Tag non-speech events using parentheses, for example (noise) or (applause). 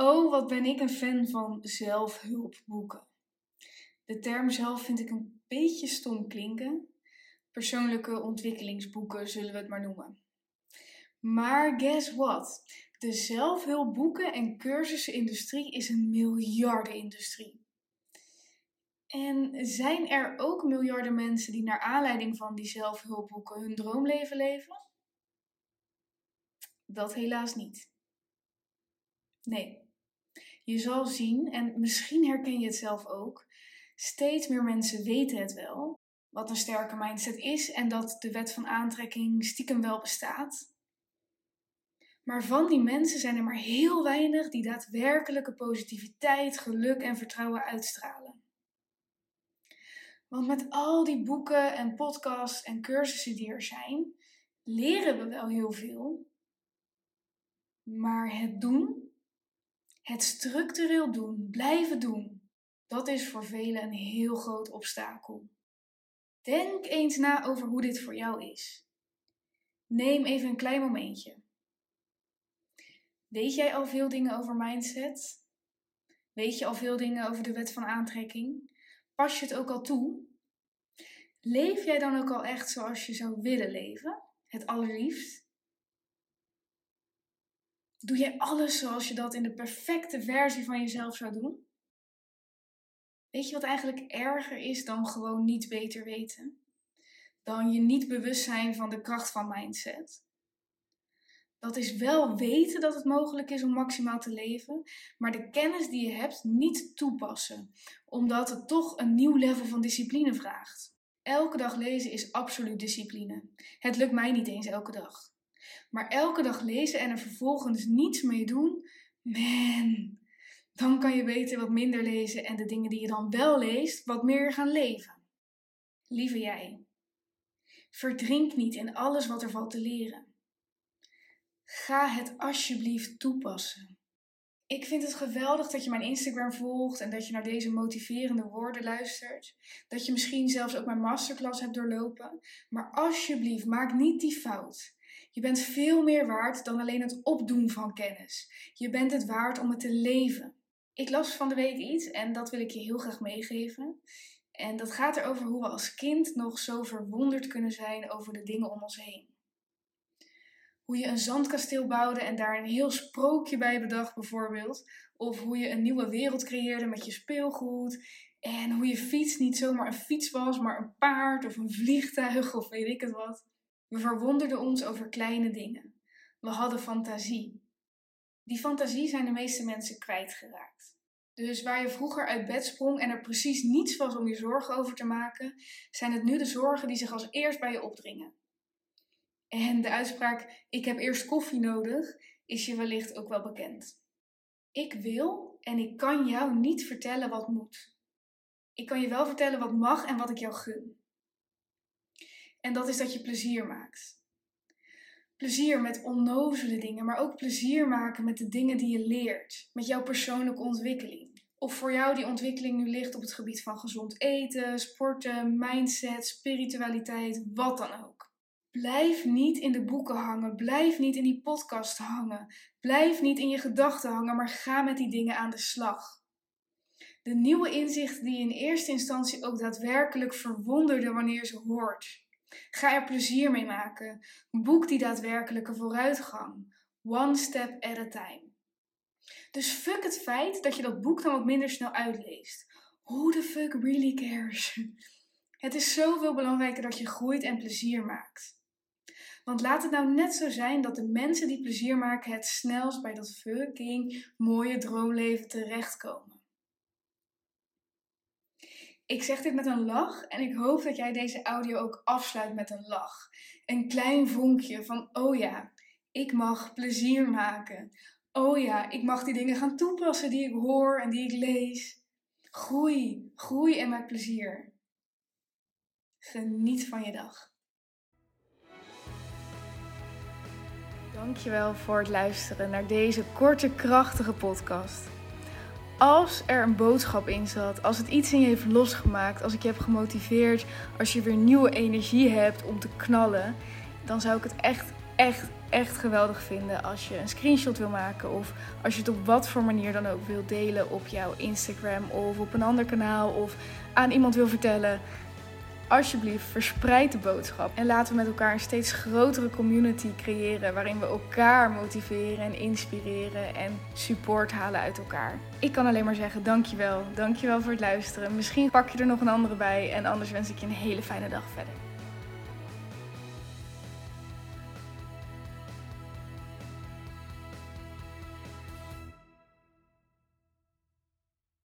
Oh, wat ben ik een fan van zelfhulpboeken. De term zelf vind ik een beetje stom klinken. Persoonlijke ontwikkelingsboeken zullen we het maar noemen. Maar guess what? De zelfhulpboeken en cursusindustrie is een miljardenindustrie. En zijn er ook miljarden mensen die naar aanleiding van die zelfhulpboeken hun droomleven leven? Dat helaas niet. Nee. Je zal zien, en misschien herken je het zelf ook, steeds meer mensen weten het wel, wat een sterke mindset is en dat de wet van aantrekking stiekem wel bestaat. Maar van die mensen zijn er maar heel weinig die daadwerkelijke positiviteit, geluk en vertrouwen uitstralen. Want met al die boeken en podcasts en cursussen die er zijn, leren we wel heel veel. Maar het doen, het structureel doen, blijven doen, dat is voor velen een heel groot obstakel. Denk eens na over hoe dit voor jou is. Neem even een klein momentje. Weet jij al veel dingen over mindset? Weet je al veel dingen over de wet van aantrekking? Pas je het ook al toe? Leef jij dan ook al echt zoals je zou willen leven? Het allerliefst? Doe jij alles zoals je dat in de perfecte versie van jezelf zou doen? Weet je wat eigenlijk erger is dan gewoon niet beter weten? Dan je niet bewust zijn van de kracht van mindset. Dat is wel weten dat het mogelijk is om maximaal te leven, maar de kennis die je hebt niet toepassen, omdat het toch een nieuw level van discipline vraagt. Elke dag lezen is absoluut discipline. Het lukt mij niet eens elke dag. Maar elke dag lezen en er vervolgens niets mee doen, man, dan kan je beter wat minder lezen en de dingen die je dan wel leest, wat meer gaan leven. Lieve jij, verdrink niet in alles wat er valt te leren. Ga het alsjeblieft toepassen. Ik vind het geweldig dat je mijn Instagram volgt en dat je naar deze motiverende woorden luistert. Dat je misschien zelfs ook mijn masterclass hebt doorlopen. Maar alsjeblieft, maak niet die fout. Je bent veel meer waard dan alleen het opdoen van kennis. Je bent het waard om het te leven. Ik las van de week iets en dat wil ik je heel graag meegeven. En dat gaat erover hoe we als kind nog zo verwonderd kunnen zijn over de dingen om ons heen. Hoe je een zandkasteel bouwde en daar een heel sprookje bij bedacht, bijvoorbeeld. Of hoe je een nieuwe wereld creëerde met je speelgoed. En hoe je fiets niet zomaar een fiets was, maar een paard of een vliegtuig of weet ik het wat. We verwonderden ons over kleine dingen. We hadden fantasie. Die fantasie zijn de meeste mensen kwijtgeraakt. Dus waar je vroeger uit bed sprong en er precies niets was om je zorgen over te maken, zijn het nu de zorgen die zich als eerst bij je opdringen. En de uitspraak: Ik heb eerst koffie nodig, is je wellicht ook wel bekend. Ik wil en ik kan jou niet vertellen wat moet. Ik kan je wel vertellen wat mag en wat ik jou gun. En dat is dat je plezier maakt. Plezier met onnozele dingen, maar ook plezier maken met de dingen die je leert, met jouw persoonlijke ontwikkeling. Of voor jou die ontwikkeling nu ligt op het gebied van gezond eten, sporten, mindset, spiritualiteit, wat dan ook. Blijf niet in de boeken hangen, blijf niet in die podcast hangen, blijf niet in je gedachten hangen, maar ga met die dingen aan de slag. De nieuwe inzichten die je in eerste instantie ook daadwerkelijk verwonderde wanneer ze hoort. Ga er plezier mee maken. Boek die daadwerkelijke vooruitgang. One step at a time. Dus fuck het feit dat je dat boek dan wat minder snel uitleest. Who the fuck really cares? (laughs) Het is zoveel belangrijker dat je groeit en plezier maakt. Want laat het nou net zo zijn dat de mensen die plezier maken het snelst bij dat fucking mooie droomleven terechtkomen. Ik zeg dit met een lach en ik hoop dat jij deze audio ook afsluit met een lach. Een klein vonkje van, oh ja, ik mag plezier maken. Oh ja, ik mag die dingen gaan toepassen die ik hoor en die ik lees. Groei, groei en maak plezier. Geniet van je dag. Dankjewel voor het luisteren naar deze korte, krachtige podcast. Als er een boodschap in zat, als het iets in je heeft losgemaakt, als ik je heb gemotiveerd, als je weer nieuwe energie hebt om te knallen, dan zou ik het echt, echt, echt geweldig vinden als je een screenshot wil maken of als je het op wat voor manier dan ook wil delen op jouw Instagram of op een ander kanaal of aan iemand wil vertellen alsjeblieft verspreid de boodschap. En laten we met elkaar een steeds grotere community creëren waarin we elkaar motiveren en inspireren en support halen uit elkaar. Ik kan alleen maar zeggen dankjewel. Dankjewel voor het luisteren. Misschien pak je er nog een andere bij en anders wens ik je een hele fijne dag verder.